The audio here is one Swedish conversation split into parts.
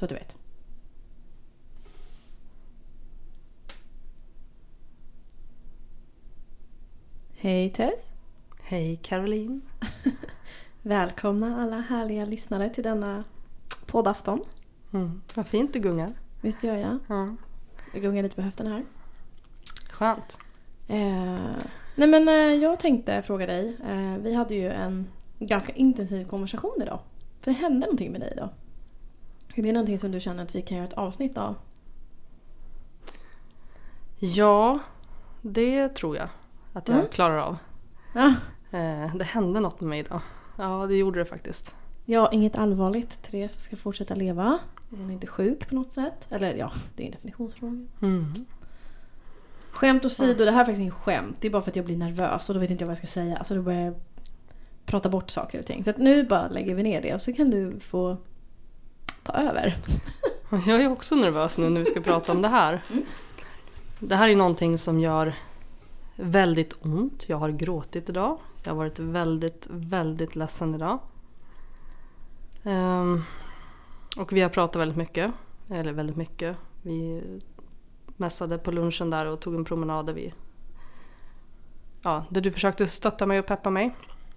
Så att du vet. Hej Tess! Hej Caroline! Välkomna alla härliga lyssnare till denna poddafton. Mm. Vad fint du gungar. Visst gör jag? Ja. Jag gungar lite på höften här. Skönt. Eh, nej men eh, jag tänkte fråga dig. Eh, vi hade ju en ganska intensiv konversation idag. För det hände någonting med dig idag. Är det någonting som du känner att vi kan göra ett avsnitt av? Ja, det tror jag att jag Mm. klarar av. Ja. Eh, det hände något med mig idag. Ja, det gjorde det faktiskt. ja, inget allvarligt. Therese ska fortsätta leva. Hon är inte sjuk på något sätt. Eller ja, det är en definitionsfråga. Mm. Skämt åsido, det här är faktiskt inget skämt. Det är bara för att jag blir nervös och då vet inte jag vad jag ska säga. Alltså då börjar jag prata bort saker och ting. Så att nu bara lägger vi ner det och så kan du få ta över. Jag är också nervös nu när vi ska prata om det här. Mm. Det här är någonting som gör väldigt ont. Jag har gråtit idag. Jag har varit väldigt, väldigt ledsen idag. Ehm, och vi har pratat väldigt mycket. Eller väldigt mycket. Vi mässade på lunchen där och tog en promenad där vi... Ja, där du försökte stötta mig och peppa mig.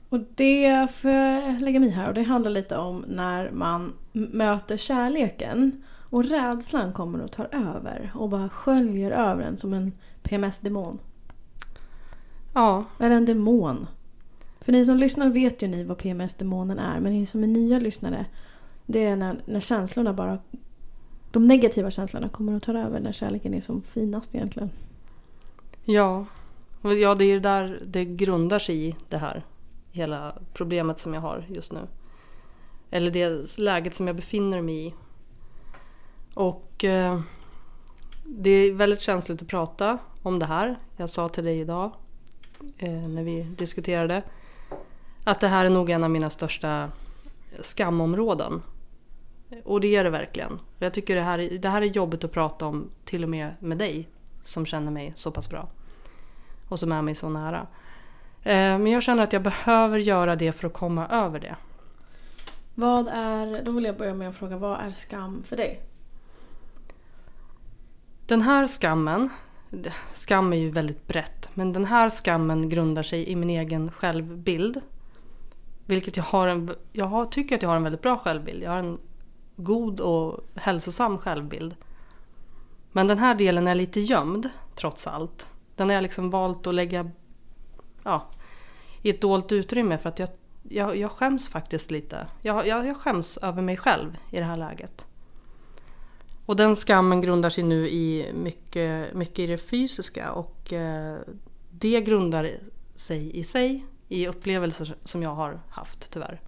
Och det får jag lägga mig här och det handlar lite om när man möter kärleken och rädslan kommer och tar över och bara sköljer över en som en PMS-demon. Ja, Eller en demon. För ni som lyssnar vet ju ni vad PMS-demonen är men ni som är nya lyssnare det är när, när känslorna bara de negativa känslorna kommer och tar över när kärleken är som finast egentligen. Ja, ja det är ju där det grundar sig i det här. Hela problemet som jag har just nu. Eller det läget som jag befinner mig i. Och eh, det är väldigt känsligt att prata om det här. Jag sa till dig idag eh, när vi diskuterade att det här är nog en av mina största skamområden. Och det är det verkligen. Jag tycker det här, är- det här är jobbigt att prata om till och med med dig som känner mig så pass bra. Och som är mig så nära. Eh, men jag känner att jag behöver göra det för att komma över det. Vad är, då vill jag börja med att fråga vad är skam för dig? Den här skammen, skam är ju väldigt brett, men den här skammen grundar sig i min egen självbild. Vilket jag har en, jag har, tycker att jag har en väldigt bra självbild. Jag har en god och hälsosam självbild. Men den här delen är lite gömd trots allt. Den har jag liksom valt att lägga ja, i ett dolt utrymme för att jag, jag, jag skäms faktiskt lite. Jag, jag, jag skäms över mig själv i det här läget. Och den skammen grundar sig nu i mycket, mycket i det fysiska och eh, det grundar sig i sig i upplevelser som jag har haft tyvärr.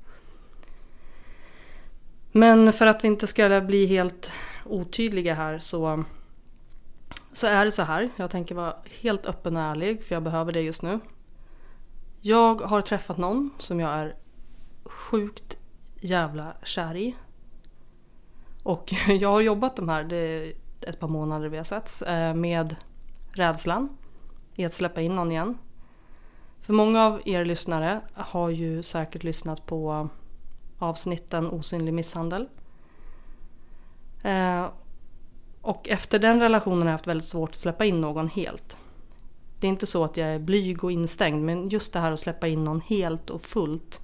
Men för att vi inte ska bli helt otydliga här så, så är det så här. Jag tänker vara helt öppen och ärlig för jag behöver det just nu. Jag har träffat någon som jag är sjukt jävla kär i. Och jag har jobbat de här, det är ett par månader vi har setts, eh, med rädslan i att släppa in någon igen. För många av er lyssnare har ju säkert lyssnat på avsnitten Osynlig misshandel. Eh, och efter den relationen har jag haft väldigt svårt att släppa in någon helt. Det är inte så att jag är blyg och instängd men just det här att släppa in någon helt och fullt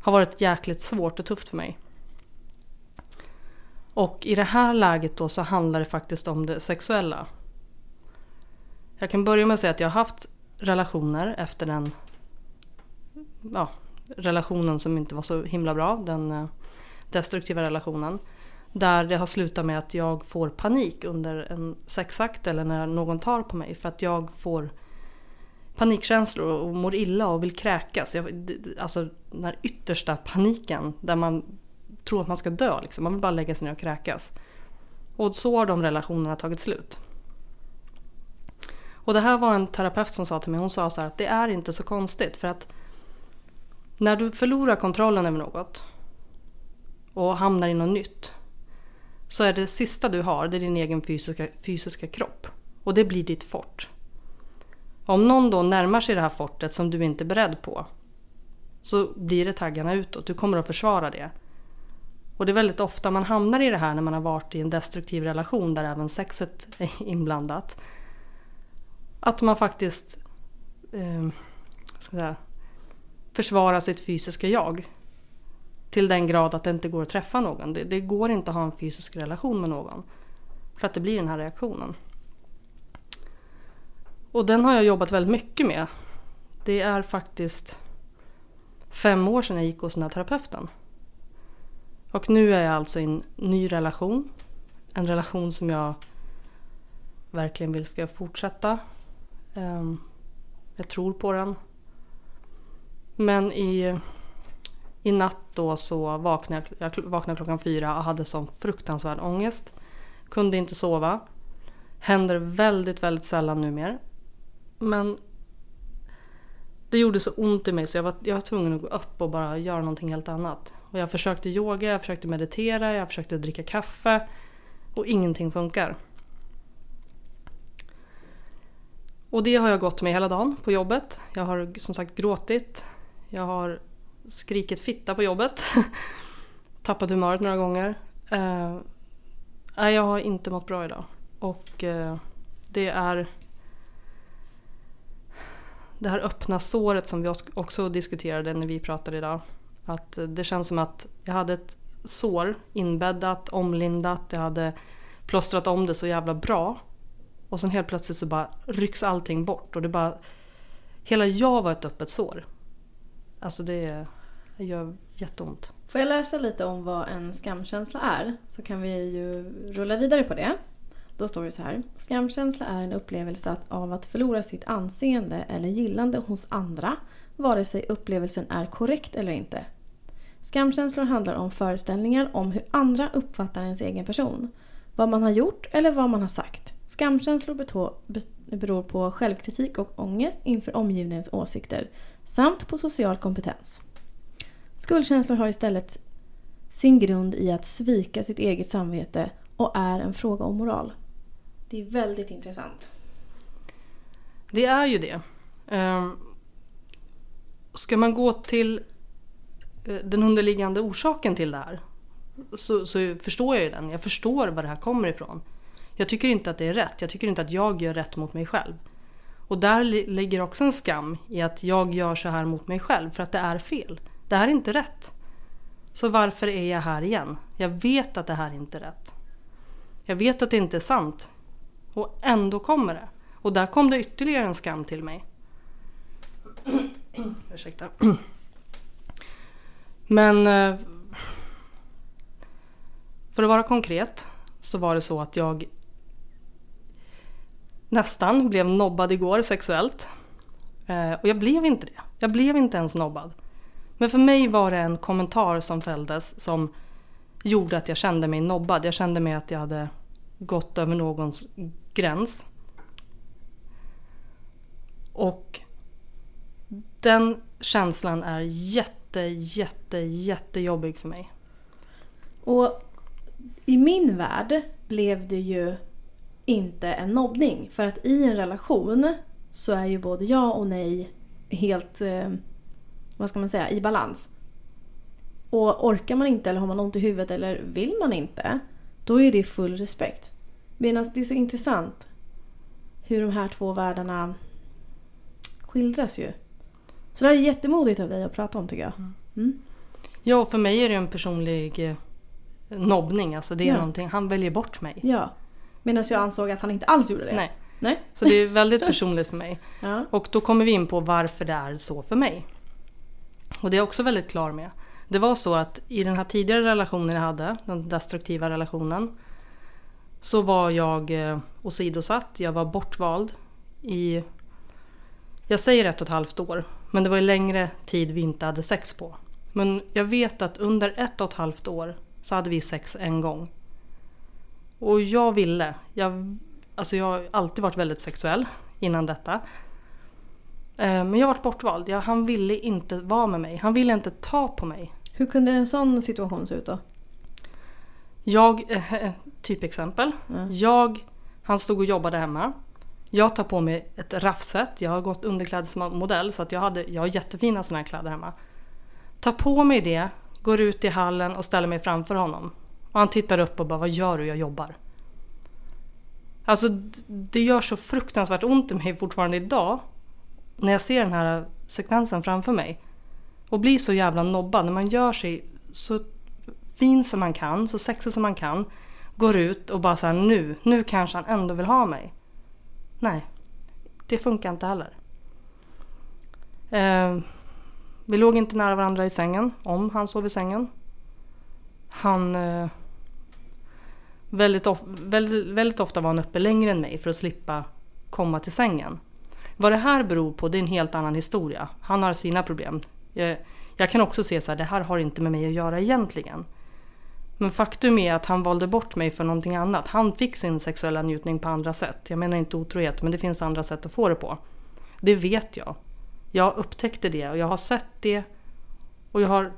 har varit jäkligt svårt och tufft för mig. Och i det här läget då så handlar det faktiskt om det sexuella. Jag kan börja med att säga att jag har haft relationer efter den ja, relationen som inte var så himla bra, den eh, destruktiva relationen. Där det har slutat med att jag får panik under en sexakt eller när någon tar på mig för att jag får panikkänslor och mår illa och vill kräkas. Jag, alltså den här yttersta paniken där man tror att man ska dö. Liksom. Man vill bara lägga sig ner och kräkas. Och så har de relationerna tagit slut. Och det här var en terapeut som sa till mig, hon sa så här att det är inte så konstigt för att när du förlorar kontrollen över något och hamnar i något nytt så är det sista du har, det är din egen fysiska, fysiska kropp. Och det blir ditt fort. Om någon då närmar sig det här fortet som du inte är beredd på så blir det taggarna utåt. Du kommer att försvara det. Och det är väldigt ofta man hamnar i det här när man har varit i en destruktiv relation där även sexet är inblandat. Att man faktiskt eh, ska säga, försvarar sitt fysiska jag. Till den grad att det inte går att träffa någon. Det, det går inte att ha en fysisk relation med någon. För att det blir den här reaktionen. Och den har jag jobbat väldigt mycket med. Det är faktiskt fem år sedan jag gick hos den här terapeuten. Och nu är jag alltså i en ny relation. En relation som jag verkligen vill ska fortsätta. Ehm, jag tror på den. Men i, i natt då så vaknade jag, jag vaknade klockan fyra och hade sån fruktansvärd ångest. Kunde inte sova. Händer väldigt, väldigt sällan numera. Men det gjorde så ont i mig så jag var, jag var tvungen att gå upp och bara göra någonting helt annat. Och jag försökte yoga, jag försökte meditera, jag försökte dricka kaffe. Och ingenting funkar. Och det har jag gått med hela dagen på jobbet. Jag har som sagt gråtit. Jag har skrikit fitta på jobbet. Tappat humöret några gånger. Uh, nej, jag har inte mått bra idag. Och uh, det är det här öppna såret som vi också diskuterade när vi pratade idag. Att det känns som att jag hade ett sår inbäddat, omlindat, jag hade plåstrat om det så jävla bra. Och sen helt plötsligt så bara rycks allting bort och det bara... Hela jag var ett öppet sår. Alltså det, det gör jätteont. Får jag läsa lite om vad en skamkänsla är? Så kan vi ju rulla vidare på det. Då står det så här. Skamkänsla är en upplevelse av att förlora sitt anseende eller gillande hos andra, vare sig upplevelsen är korrekt eller inte. Skamkänslor handlar om föreställningar om hur andra uppfattar ens egen person. Vad man har gjort eller vad man har sagt. Skamkänslor beror på självkritik och ångest inför omgivningens åsikter samt på social kompetens. Skuldkänslor har istället sin grund i att svika sitt eget samvete och är en fråga om moral. Det är väldigt intressant. Det är ju det. Ehm, ska man gå till eh, den underliggande orsaken till det här så, så, förstår jag ju den. Jag förstår var det här kommer ifrån. Jag tycker inte att det är rätt. Jag tycker inte att jag gör rätt mot mig själv. Och där ligger också en skam i att jag gör så här mot mig själv för att det är fel. Det här är inte rätt. Så varför är jag här igen? Jag vet att det här inte är rätt. Jag vet att det inte är sant. Och ändå kommer det. Och där kom det ytterligare en skam till mig. Ursäkta. Men eh, för att vara konkret så var det så att jag nästan blev nobbad igår sexuellt. Eh, och jag blev inte det. Jag blev inte ens nobbad. Men för mig var det en kommentar som fälldes som gjorde att jag kände mig nobbad. Jag kände mig att jag hade gått över någons gräns. Och den känslan är jätte, jätte, jättejobbig för mig. Och i min värld blev det ju inte en nobbning. För att i en relation så är ju både ja och nej helt, eh, vad ska man säga, i balans. Och orkar man inte eller har man ont i huvudet eller vill man inte, då är det full respekt. Medan det är så intressant hur de här två världarna skildras ju. Så det är jättemodigt av dig att prata om tycker jag. Mm. mm. Ja, för mig är det en personlig eh, nobbning. Alltså det är ja. någonting, han väljer bort mig. Ja. Medan jag ansåg att han inte alls gjorde det. Nej. Nej. Så det är väldigt personligt för mig. Ja. Och då kommer vi in på varför det är så för mig. Och det är jag också väldigt klar med. Det var så att i den här tidigare relationen jag hade, den destruktiva relationen, så var jag eh, åsidosatt. Jag var bortvald i, jag säger ett och ett halvt år, men det var ju längre tid vi inte hade sex på. Men jag vet att under ett och ett halvt år så hade vi sex en gång. Och jag ville, jag, alltså jag har alltid varit väldigt sexuell innan detta. Eh, men jag varit bortvald. Jag, han ville inte vara med mig. Han ville inte ta på mig. Hur kunde en sån situation se ut då? Jag, eh, typexempel. Mm. Jag, han stod och jobbade hemma. Jag tar på mig ett raffset. Jag har gått underklädesmodell så att jag, hade, jag har jättefina såna här kläder hemma. Tar på mig det, går ut i hallen och ställer mig framför honom. Och han tittar upp och bara Vad gör du? Jag jobbar. Alltså det gör så fruktansvärt ont i mig fortfarande idag. När jag ser den här sekvensen framför mig. Och blir så jävla nobbad när man gör sig så fin som man kan, så sexig som man kan. Går ut och bara så här, nu, nu kanske han ändå vill ha mig. Nej, det funkar inte heller. Eh, vi låg inte nära varandra i sängen, om han sov i sängen. Han... Eh, väldigt, of, väldigt, väldigt ofta var han uppe längre än mig för att slippa komma till sängen. Vad det här beror på, det är en helt annan historia. Han har sina problem. Jag, jag kan också se så här, det här har inte med mig att göra egentligen. Men faktum är att han valde bort mig för någonting annat. Han fick sin sexuella njutning på andra sätt. Jag menar inte otrohet, men det finns andra sätt att få det på. Det vet jag. Jag upptäckte det och jag har sett det. Och jag har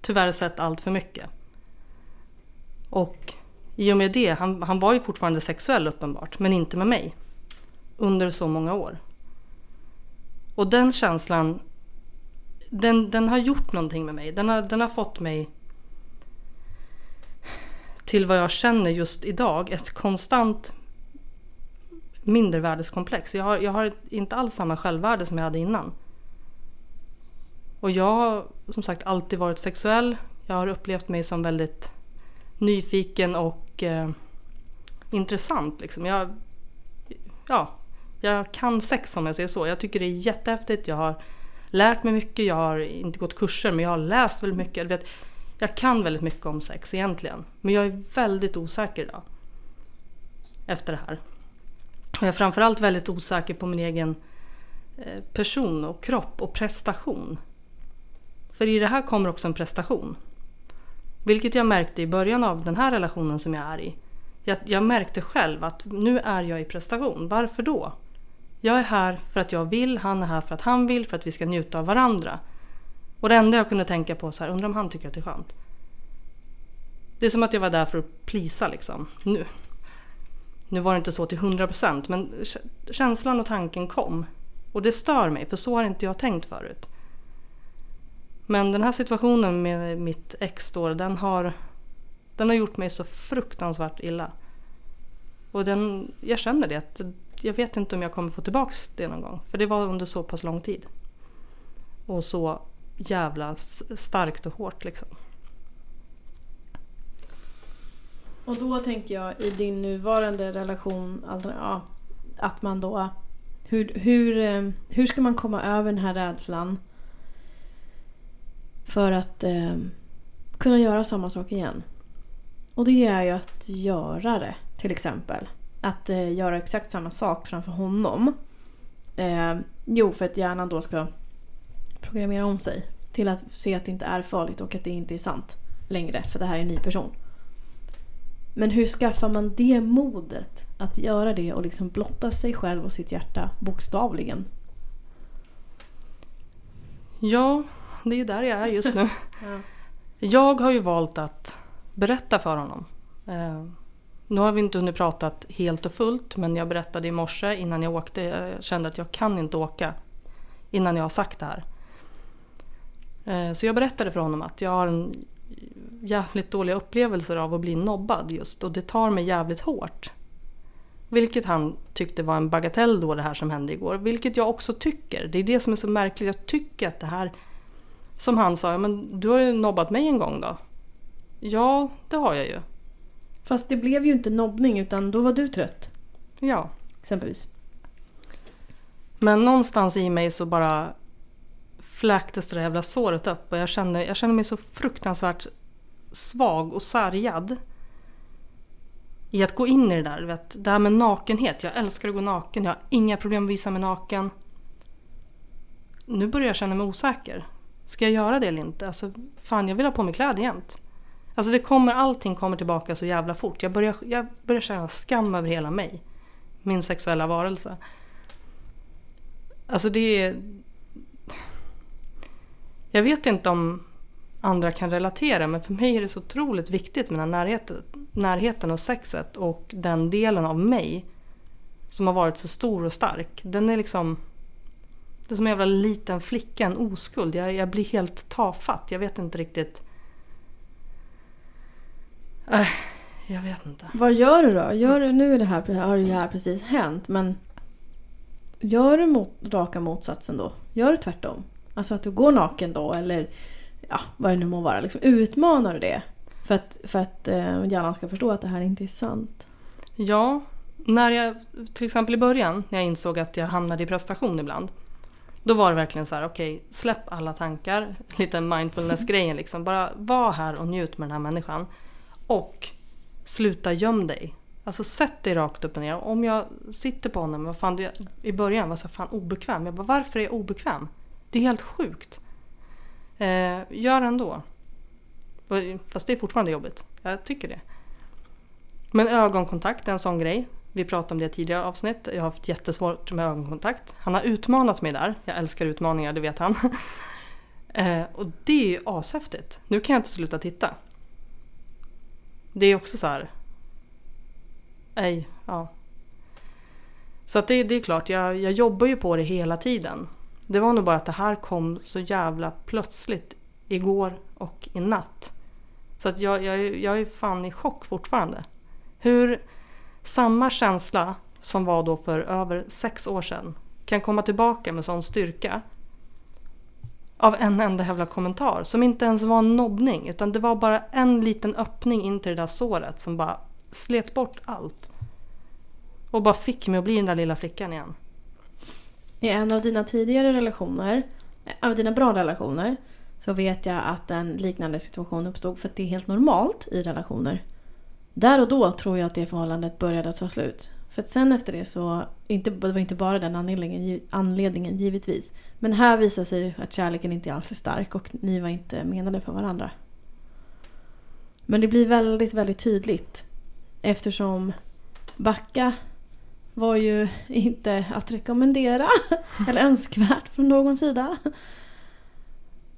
tyvärr sett allt för mycket. Och i och med det, han, han var ju fortfarande sexuell uppenbart, men inte med mig. Under så många år. Och den känslan, den, den har gjort någonting med mig. Den har, den har fått mig till vad jag känner just idag. Ett konstant mindervärdeskomplex. Jag har, jag har inte alls samma självvärde som jag hade innan. Och jag har som sagt alltid varit sexuell. Jag har upplevt mig som väldigt nyfiken och eh, intressant. Liksom. Jag, ja, jag kan sex om jag säger så. Jag tycker det är jättehäftigt. Jag har lärt mig mycket. Jag har inte gått kurser men jag har läst väldigt mycket. Jag, vet, jag kan väldigt mycket om sex egentligen. Men jag är väldigt osäker idag. Efter det här. Och jag är framförallt väldigt osäker på min egen eh, person och kropp och prestation. För i det här kommer också en prestation. Vilket jag märkte i början av den här relationen som jag är i. Jag, jag, märkte själv att nu är jag i prestation. Varför då? Jag är här för att jag vill, han är här för att han vill, för att vi ska njuta av varandra. Och det enda jag kunde tänka på så här, undrar om han tycker att det är skönt. Det är som att jag var där för att plisa liksom. Nu, nu var det inte så till 100% men känslan och tanken kom. Och det stör mig för så har inte jag tänkt förut. Men den här situationen med mitt ex då, den har, den har gjort mig så fruktansvärt illa. Och den, jag känner det, att jag vet inte om jag kommer få tillbaks det någon gång. För det var under så pass lång tid. Och så jävla starkt och hårt liksom. Och då tänker jag i din nuvarande relation, alltså, ja, att man då... Hur, hur, eh, hur ska man komma över den här rädslan? För att eh, kunna göra samma sak igen. Och det är ju att göra det, till exempel. Att eh, göra exakt samma sak framför honom. Eh, jo, för att hjärnan då ska programmera om sig till att se att det inte är farligt och att det inte är sant längre, för det här är en ny person. Men hur skaffar man det modet att göra det och liksom blotta sig själv och sitt hjärta bokstavligen? Ja, det är ju där jag är just nu. ja. Jag har ju valt att berätta för honom. Eh, nu har vi inte hunnit prata helt och fullt men jag berättade i morse innan jag åkte. Jag kände att jag kan inte åka innan jag har sagt det här. Eh, så jag berättade för honom att jag har en jävligt dåliga upplevelser av att bli nobbad just och det tar mig jävligt hårt. Vilket han tyckte var en bagatell då det här som hände igår. Vilket jag också tycker. Det är det som är så märkligt. Jag tycker att det här som han sa, men du har ju nobbat mig en gång då. Ja, det har jag ju. Fast det blev ju inte nobbning utan då var du trött. Ja. Exempelvis. Men någonstans i mig så bara fläktes det där jävla såret upp och jag kände, jag kände mig så fruktansvärt svag och sargad. I att gå in i det där. Vet, det här med nakenhet. Jag älskar att gå naken. Jag har inga problem att visa mig naken. Nu börjar jag känna mig osäker. Ska jag göra det eller inte? Alltså, fan, jag vill ha på mig kläder jämt. Alltså det kommer, allting kommer tillbaka så jävla fort. Jag börjar, jag börjar känna skam över hela mig. Min sexuella varelse. Alltså det är... Jag vet inte om andra kan relatera men för mig är det så otroligt viktigt med den här närheten, närheten och sexet och den delen av mig som har varit så stor och stark. Den är liksom... Det är som en jävla liten flicka, en oskuld. Jag, jag blir helt tafatt. Jag vet inte riktigt. Äh, jag vet inte. Vad gör du då? Gör du, nu är det här, har det här precis hänt men gör du mot, raka motsatsen då? Gör du tvärtom? Alltså att du går naken då eller ja, vad det nu må vara. Liksom, utmanar du det? För att, för att eh, hjärnan ska förstå att det här inte är sant. Ja, när jag till exempel i början när jag insåg att jag hamnade i prestation ibland. Då var det verkligen så här, okej, okay, släpp alla tankar. Lite mindfulness-grejen liksom. Bara var här och njut med den här människan. Och sluta göm dig. Alltså sätt dig rakt upp och ner. Om jag sitter på honom, vad fan, i början var jag så fan obekväm. Jag bara, varför är jag obekväm? Det är helt sjukt. Eh, gör ändå. Fast det är fortfarande jobbigt. Jag tycker det. Men ögonkontakt är en sån grej. Vi pratade om det tidigare avsnitt. Jag har haft jättesvårt med ögonkontakt. Han har utmanat mig där. Jag älskar utmaningar, det vet han. eh, och det är ju ashäftigt. Nu kan jag inte sluta titta. Det är också så här. Nej, ja. Så att det, det är klart, jag, jag jobbar ju på det hela tiden. Det var nog bara att det här kom så jävla plötsligt igår och i natt. Så att jag, jag, jag är fan i chock fortfarande. Hur samma känsla som var då för över sex år sedan kan komma tillbaka med sån styrka av en enda jävla kommentar som inte ens var en nobbning utan det var bara en liten öppning in till det där såret som bara slet bort allt. Och bara fick mig att bli den där lilla flickan igen. I en av dina tidigare relationer, eh, av dina bra relationer, så vet jag att en liknande situation uppstod för att det är helt normalt i relationer. Där och då tror jag att det förhållandet började ta slut. För att sen efter det så, inte, det var inte bara den anledningen, anledningen givetvis. Men här visar sig att kärleken inte alls är stark och ni var inte menade för varandra. Men det blir väldigt, väldigt tydligt. Eftersom Backa var ju inte att rekommendera eller önskvärt från någon sida.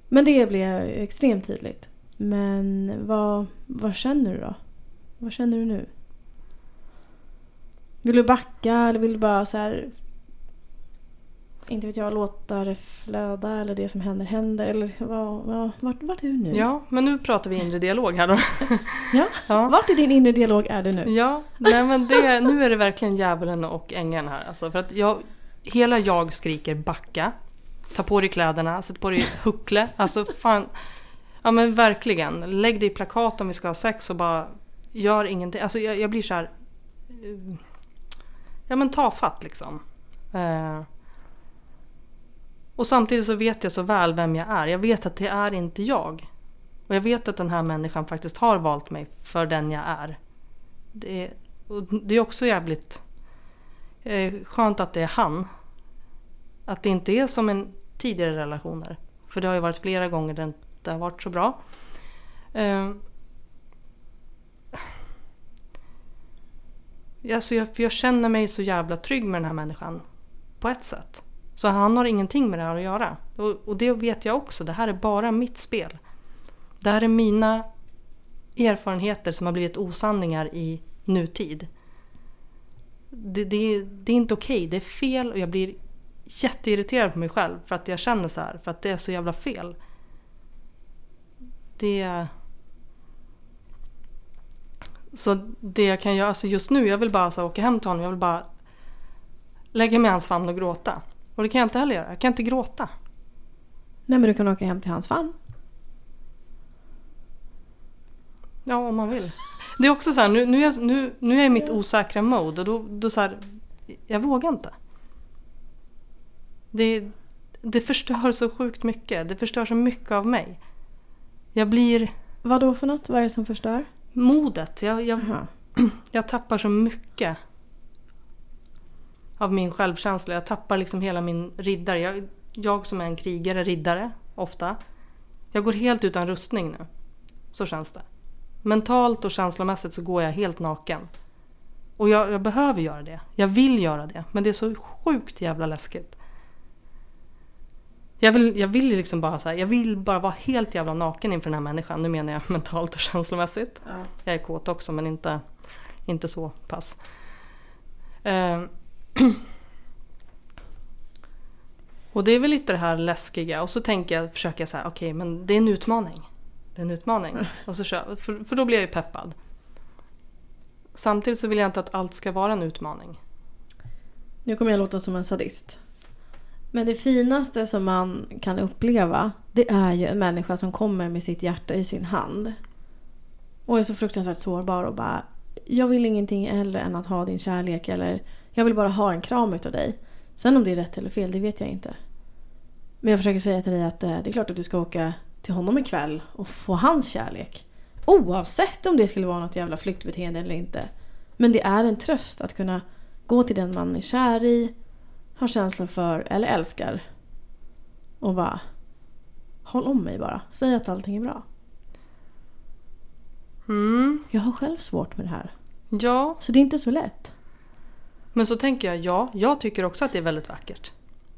Men det blev extremt tydligt. Men vad, vad känner du då? Vad känner du nu? Vill du backa eller vill du bara så här, Inte vet jag, låta det flöda eller det som händer händer? Eller liksom, vad, vad, vart, vart är du nu? Ja, men nu pratar vi inre dialog här då. ja, ja. vart i din inre dialog är du nu? Ja, nej men det, nu är det verkligen djävulen och ängeln här. Alltså, för att jag, hela jag skriker backa. Ta på dig kläderna, sätt på dig huckle. Alltså fan. Ja men verkligen. Lägg dig i plakat om vi ska ha sex och bara gör ingenting. Alltså jag, jag blir så här, eh, Ja men tafatt liksom. Eh, och samtidigt så vet jag så väl vem jag är. Jag vet att det är inte jag. Och jag vet att den här människan faktiskt har valt mig för den jag är. Det är, det är också jävligt eh, skönt att det är han. Att det inte är som en tidigare relationer. För det har ju varit flera gånger det inte har varit så bra. Eh, Alltså jag, jag känner mig så jävla trygg med den här människan. På ett sätt. Så han har ingenting med det här att göra. Och, och det vet jag också. Det här är bara mitt spel. Det här är mina erfarenheter som har blivit osanningar i nutid. Det, det, det är inte okej. Okay. Det är fel och jag blir jätteirriterad på mig själv för att jag känner så här. För att det är så jävla fel. Det... Så det jag kan göra, alltså just nu, jag vill bara så åka hem till honom, jag vill bara lägga mig i hans famn och gråta. Och det kan jag inte heller göra, jag kan inte gråta. Nej men du kan åka hem till hans famn. Ja, om man vill. Det är också så här, nu, nu, är, jag, nu, nu är jag i mitt osäkra mode och då, då så här, jag vågar inte. Det, det förstör så sjukt mycket, det förstör så mycket av mig. Jag blir... Vad då för något? Vad är det som förstör? Modet. Jag, jag, jag tappar så mycket av min självkänsla. Jag tappar liksom hela min riddare. Jag, jag som är en krigare, riddare, ofta. Jag går helt utan rustning nu. Så känns det. Mentalt och känslomässigt så går jag helt naken. Och jag, jag, behöver göra det. Jag vill göra det. Men det är så sjukt jävla läskigt. Jag vill, jag vill liksom bara så här, jag vill bara vara helt jävla naken inför den här människan. Nu menar jag mentalt och känslomässigt. Ja. Jag är kåt också men inte, inte så pass. Uh, Och det är väl lite det här läskiga och så tänker jag, försöker jag så här, okej men det är en utmaning. Det är en utmaning. Och så kör, för, för då blir jag ju peppad. Samtidigt så vill jag inte att allt ska vara en utmaning. Nu kommer jag låta som en sadist. Men det finaste som man kan uppleva det är ju en människa som kommer med sitt hjärta i sin hand. Och är så fruktansvärt sårbar och bara Jag vill ingenting hellre än att ha din kärlek eller Jag vill bara ha en kram utav dig. Sen om det är rätt eller fel, det vet jag inte. Men jag försöker säga till dig att eh, det är klart att du ska åka till honom ikväll och få hans kärlek. Oavsett om det skulle vara något jävla flyktbeteende eller inte. Men det är en tröst att kunna gå till den man är kär i, har känslor för eller älskar. Och bara Håll om mig bara. Säg att allting är bra. Mm, Jag har själv svårt med det här. ja. Så det är inte så lätt. Men så tänker jag, ja, jag tycker också att det är väldigt vackert.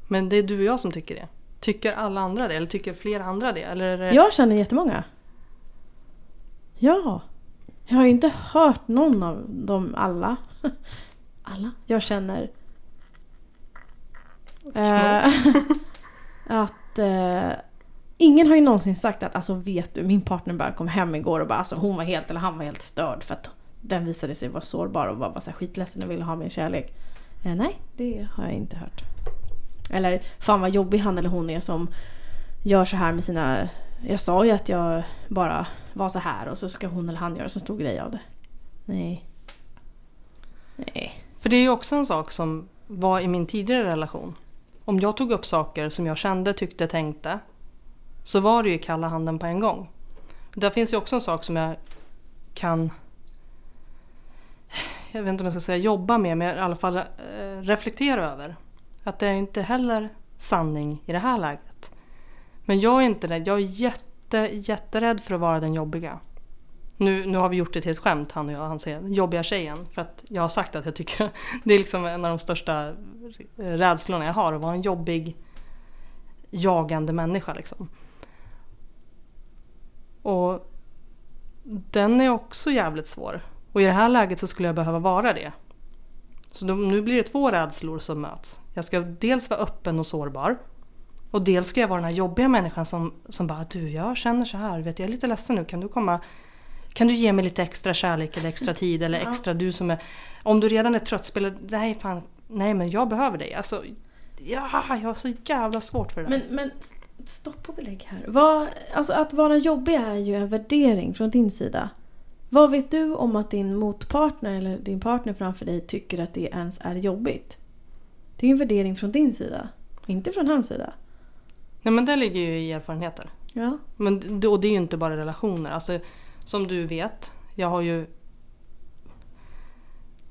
Men det är du och jag som tycker det. Tycker alla andra det? Eller tycker flera andra det? Eller det... Jag känner jättemånga. Ja. Jag har ju inte hört någon av dem alla. Alla? Jag känner. Eh, att eh, ingen har ju någonsin sagt att alltså vet du min partner bara kom hem igår och bara alltså hon var helt eller han var helt störd för att den visade sig vara sårbar och var bara så här skitledsen och ville ha min kärlek. Eh, nej, det har jag inte hört. Eller fan vad jobbig han eller hon är som gör så här med sina... Jag sa ju att jag bara var så här och så ska hon eller han göra så stor grej av det. Nej. Nej. För det är ju också en sak som var i min tidigare relation. Om jag tog upp saker som jag kände, tyckte, tänkte så var det ju kalla handen på en gång. Där finns ju också en sak som jag kan jag vet inte om jag ska säga jobba med, men i alla fall eh, reflektera över. Att det är inte heller sanning i det här läget. Men jag är inte rädd. Jag är jätte, jätterädd för att vara den jobbiga. Nu, nu har vi gjort det till ett skämt han och jag. Han säger jobbiga tjejen. För att jag har sagt att jag tycker det är liksom en av de största eh, rädslorna jag har. Att vara en jobbig jagande människa liksom. Och den är också jävligt svår. Och i det här läget så skulle jag behöva vara det. Så då, nu blir det två rädslor som möts. Jag ska dels vara öppen och sårbar. Och dels ska jag vara den här jobbiga människan som, som bara du jag känner så här, vet jag är lite ledsen nu, kan du komma kan du ge mig lite extra kärlek eller extra tid eller Ja. extra du som är... Om du redan är trött, spelar nej fan, nej men jag behöver dig. Alltså, ja, jag har så jävla svårt för det där. Men, men st- stopp och belägg här. Vad, alltså att vara jobbig är ju en värdering från din sida. Vad vet du om att din motpartner eller din partner framför dig tycker att det ens är jobbigt? Det är ju en värdering från din sida. Inte från hans sida. Nej men det ligger ju i erfarenheter. Ja. Men och det är ju inte bara relationer. Alltså, som du vet, jag har ju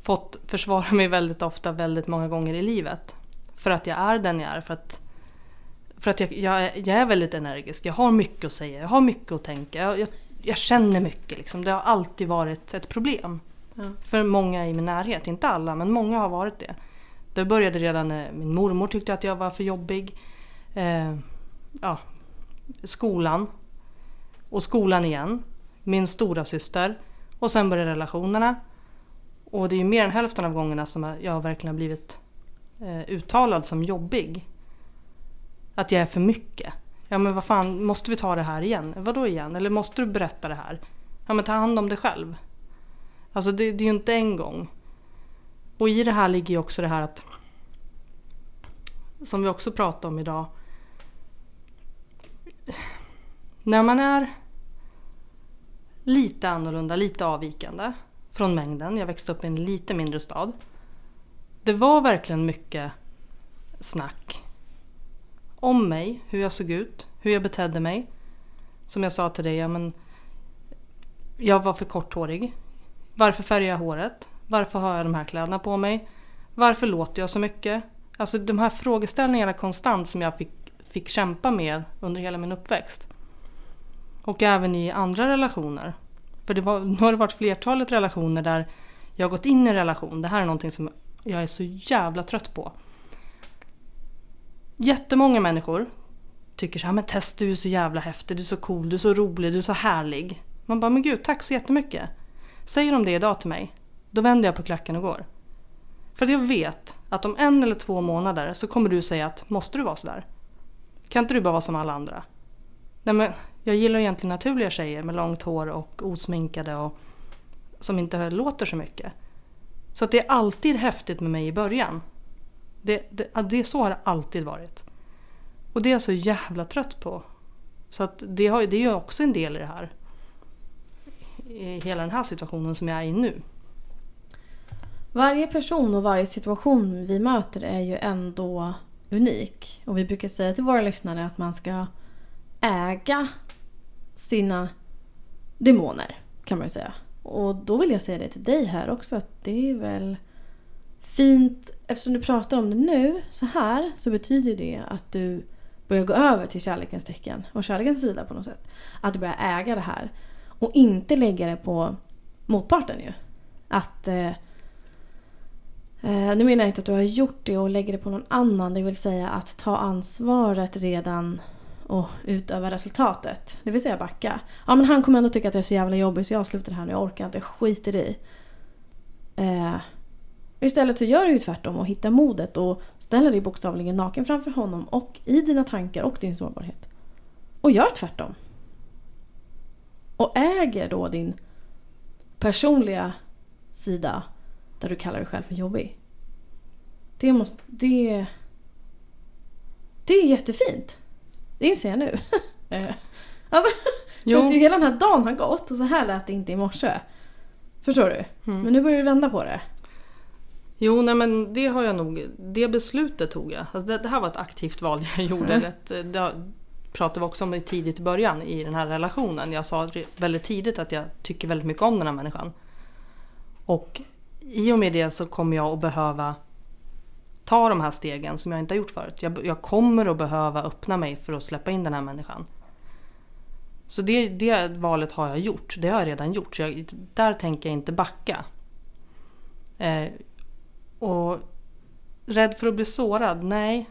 fått försvara mig väldigt ofta, väldigt många gånger i livet. För att jag är den jag är. För att, för att jag, jag, är- jag är väldigt energisk. Jag har mycket att säga, jag har mycket att tänka. Jag, jag, jag känner mycket. Liksom. Det har alltid varit ett problem. Ja. För många i min närhet. Inte alla, men många har varit det. Det började redan när min mormor tyckte att jag var för jobbig. Eh, ja, skolan. Och skolan igen. Min stora syster Och sen började relationerna. Och det är ju mer än hälften av gångerna som jag verkligen har blivit eh, uttalad som jobbig. Att jag är för mycket. Ja men vad fan, måste vi ta det här igen? Vadå igen? Eller måste du berätta det här? Ja men ta hand om dig själv. Alltså det, det är ju inte en gång. Och i det här ligger ju också det här att som vi också pratade om idag. När man är lite annorlunda, lite avvikande från mängden. Jag växte upp i en lite mindre stad. Det var verkligen mycket snack om mig, hur jag såg ut, hur jag betedde mig. Som jag sa till dig, ja, men jag var för korthårig. Varför färgar jag håret? Varför har jag de här kläderna på mig? Varför låter jag så mycket? Alltså de här frågeställningarna konstant som jag fick, fick kämpa med under hela min uppväxt. Och även i andra relationer. För det var, nu har det varit flertalet relationer där jag har gått in i en relation. Det här är någonting som jag är så jävla trött på. Jättemånga människor tycker så här, men Tess du är så jävla häftig, du är så cool, du är så rolig, du är så härlig. Man bara, men gud tack så jättemycket. Säger de det idag till mig, då vänder jag på klacken och går. För att jag vet att om en eller två månader så kommer du säga att måste du vara sådär? Kan inte du bara vara som alla andra? Nej men jag gillar egentligen naturliga tjejer med långt hår och osminkade och som inte låter så mycket. Så att det är alltid häftigt med mig i början. Det, det, det så har det alltid varit. Och det är jag så jävla trött på. Så att det, har, det är ju också en del i det här. I hela den här situationen som jag är i nu. Varje person och varje situation vi möter är ju ändå unik. Och vi brukar säga till våra lyssnare att man ska äga sina demoner, kan man ju säga. Och då vill jag säga det till dig här också att det är väl fint, eftersom du pratar om det nu så här så betyder det att du börjar gå över till kärlekens tecken och kärlekens sida på något sätt. Att du börjar äga det här och inte lägga det på motparten ju. Att eh, eh nu menar jag inte att du har gjort det och lägger det på någon annan. Det vill säga att ta ansvaret redan och utöva resultatet. Det vill säga backa. Ja men han kommer ändå tycka att jag är så jävla jobbig så jag avslutar det här nu. Jag orkar inte. jag skiter i. Eh, istället så gör du ju tvärtom och hittar modet och ställer dig bokstavligen naken framför honom och i dina tankar och din sårbarhet. Och gör tvärtom. Och äger då din personliga sida där du kallar dig själv för jobbig. Det måste... Det... Det är jättefint. Det inser jag nu. Eh, alltså, jo. för att hela den här dagen har gått och så här lät det inte i morse. Förstår du? Mm. Men nu börjar du vända på det. Jo, nej men det har jag nog. Det beslutet tog jag. Alltså det, det här var ett aktivt val jag gjorde. Mm. Rätt, det pratade vi också om det tidigt i början i den här relationen. Jag sa väldigt tidigt att jag tycker väldigt mycket om den här människan. Och i och med det så kommer jag att behöva ta de här stegen som jag inte har gjort förut. Jag, jag kommer att behöva öppna mig för att släppa in den här människan. Så det, det valet har jag gjort. Det har jag redan gjort. Så jag, där tänker jag inte backa. Eh, och rädd för att bli sårad? Nej.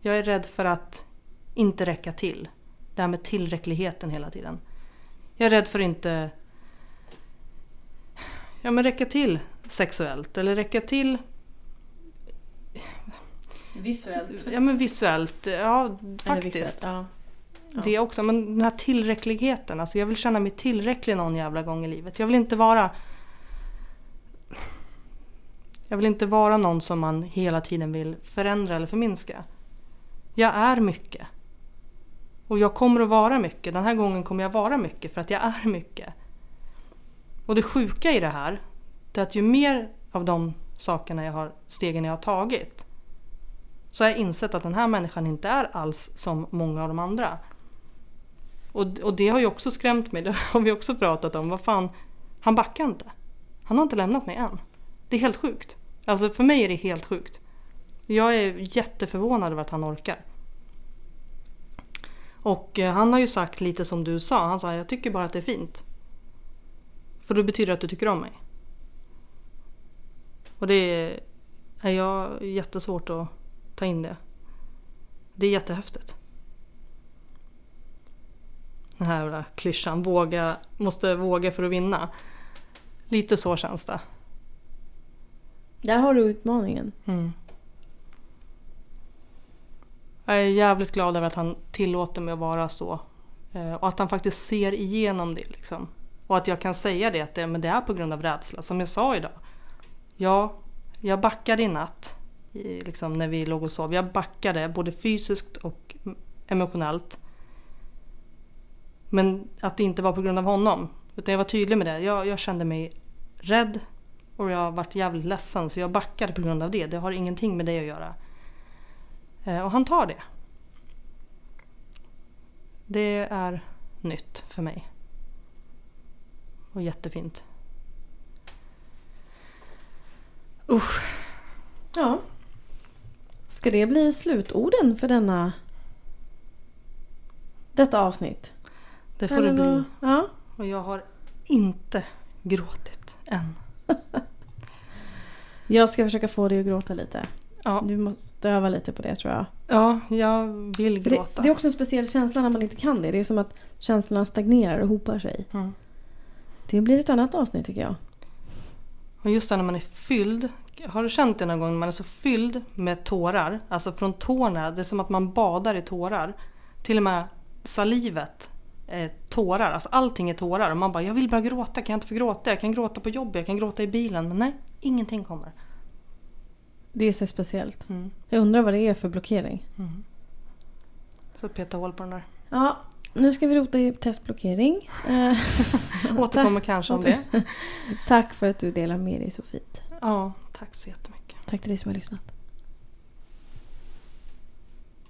Jag är rädd för att inte räcka till. Det här med tillräckligheten hela tiden. Jag är rädd för att inte ja, men räcka till sexuellt eller räcka till Visuellt? Ja men visuellt, ja faktiskt. Visuellt, ja. Ja. Det också, men den här tillräckligheten. Alltså jag vill känna mig tillräcklig någon jävla gång i livet. Jag vill inte vara... Jag vill inte vara någon som man hela tiden vill förändra eller förminska. Jag är mycket. Och jag kommer att vara mycket. Den här gången kommer jag vara mycket för att jag är mycket. Och det sjuka i det här, det är att ju mer av de sakerna jag har, stegen jag har tagit, så har jag insett att den här människan inte är alls som många av de andra. Och, och det har ju också skrämt mig, det har vi också pratat om. Vad fan, han backar inte. Han har inte lämnat mig än. Det är helt sjukt. Alltså för mig är det helt sjukt. Jag är jätteförvånad över att han orkar. Och eh, han har ju sagt lite som du sa. Han sa jag tycker bara att det är fint. För det betyder att du tycker om mig. Och det är jag jättesvårt att ta in det. Det är jättehäftigt. Den här jävla klyschan, våga, måste våga för att vinna. Lite så känns det. Där har du utmaningen. Mm. Jag är jävligt glad över att han tillåter mig att vara så. Eh, och att han faktiskt ser igenom det. Liksom. Och att jag kan säga det, att det, men det är på grund av rädsla. Som jag sa idag. Ja, jag backade i natt liksom när vi låg och sov. Jag backade både fysiskt och emotionellt. Men att det inte var på grund av honom. Utan jag var tydlig med det. Jag, jag kände mig rädd och jag varit jävligt ledsen så jag backade på grund av det. Det har ingenting med det att göra. Eh, och han tar det. Det är nytt för mig. Och jättefint. Usch. Ja. Ska det bli slutorden för denna detta avsnitt? Det får det bli. Ja. Och jag har inte gråtit än. jag ska försöka få dig att gråta lite. Ja. Du måste öva lite på det tror jag. Ja, jag vill gråta. Det, det, är också en speciell känsla när man inte kan det. Det är som att känslorna stagnerar och hopar sig. Mm. Det blir ett annat avsnitt tycker jag. Och just det när man är fylld. Har du känt det någon gång när man är så fylld med tårar? Alltså från tårna. Det är som att man badar i tårar. Till och med salivet är tårar. Alltså allting är tårar. Och man bara, jag vill bara gråta. Kan jag inte få gråta? Jag kan gråta på jobbet, jag kan gråta i bilen. Men nej, ingenting kommer. Det är så speciellt. Mm. Jag undrar vad det är för blockering. Mm. Så peta hål på den där. Ja, nu ska vi rota i testblockering. Eh, Återkommer kanske om det. Tack för att du delar med dig så fint. Ja, tack så jättemycket. Tack till dig som har lyssnat.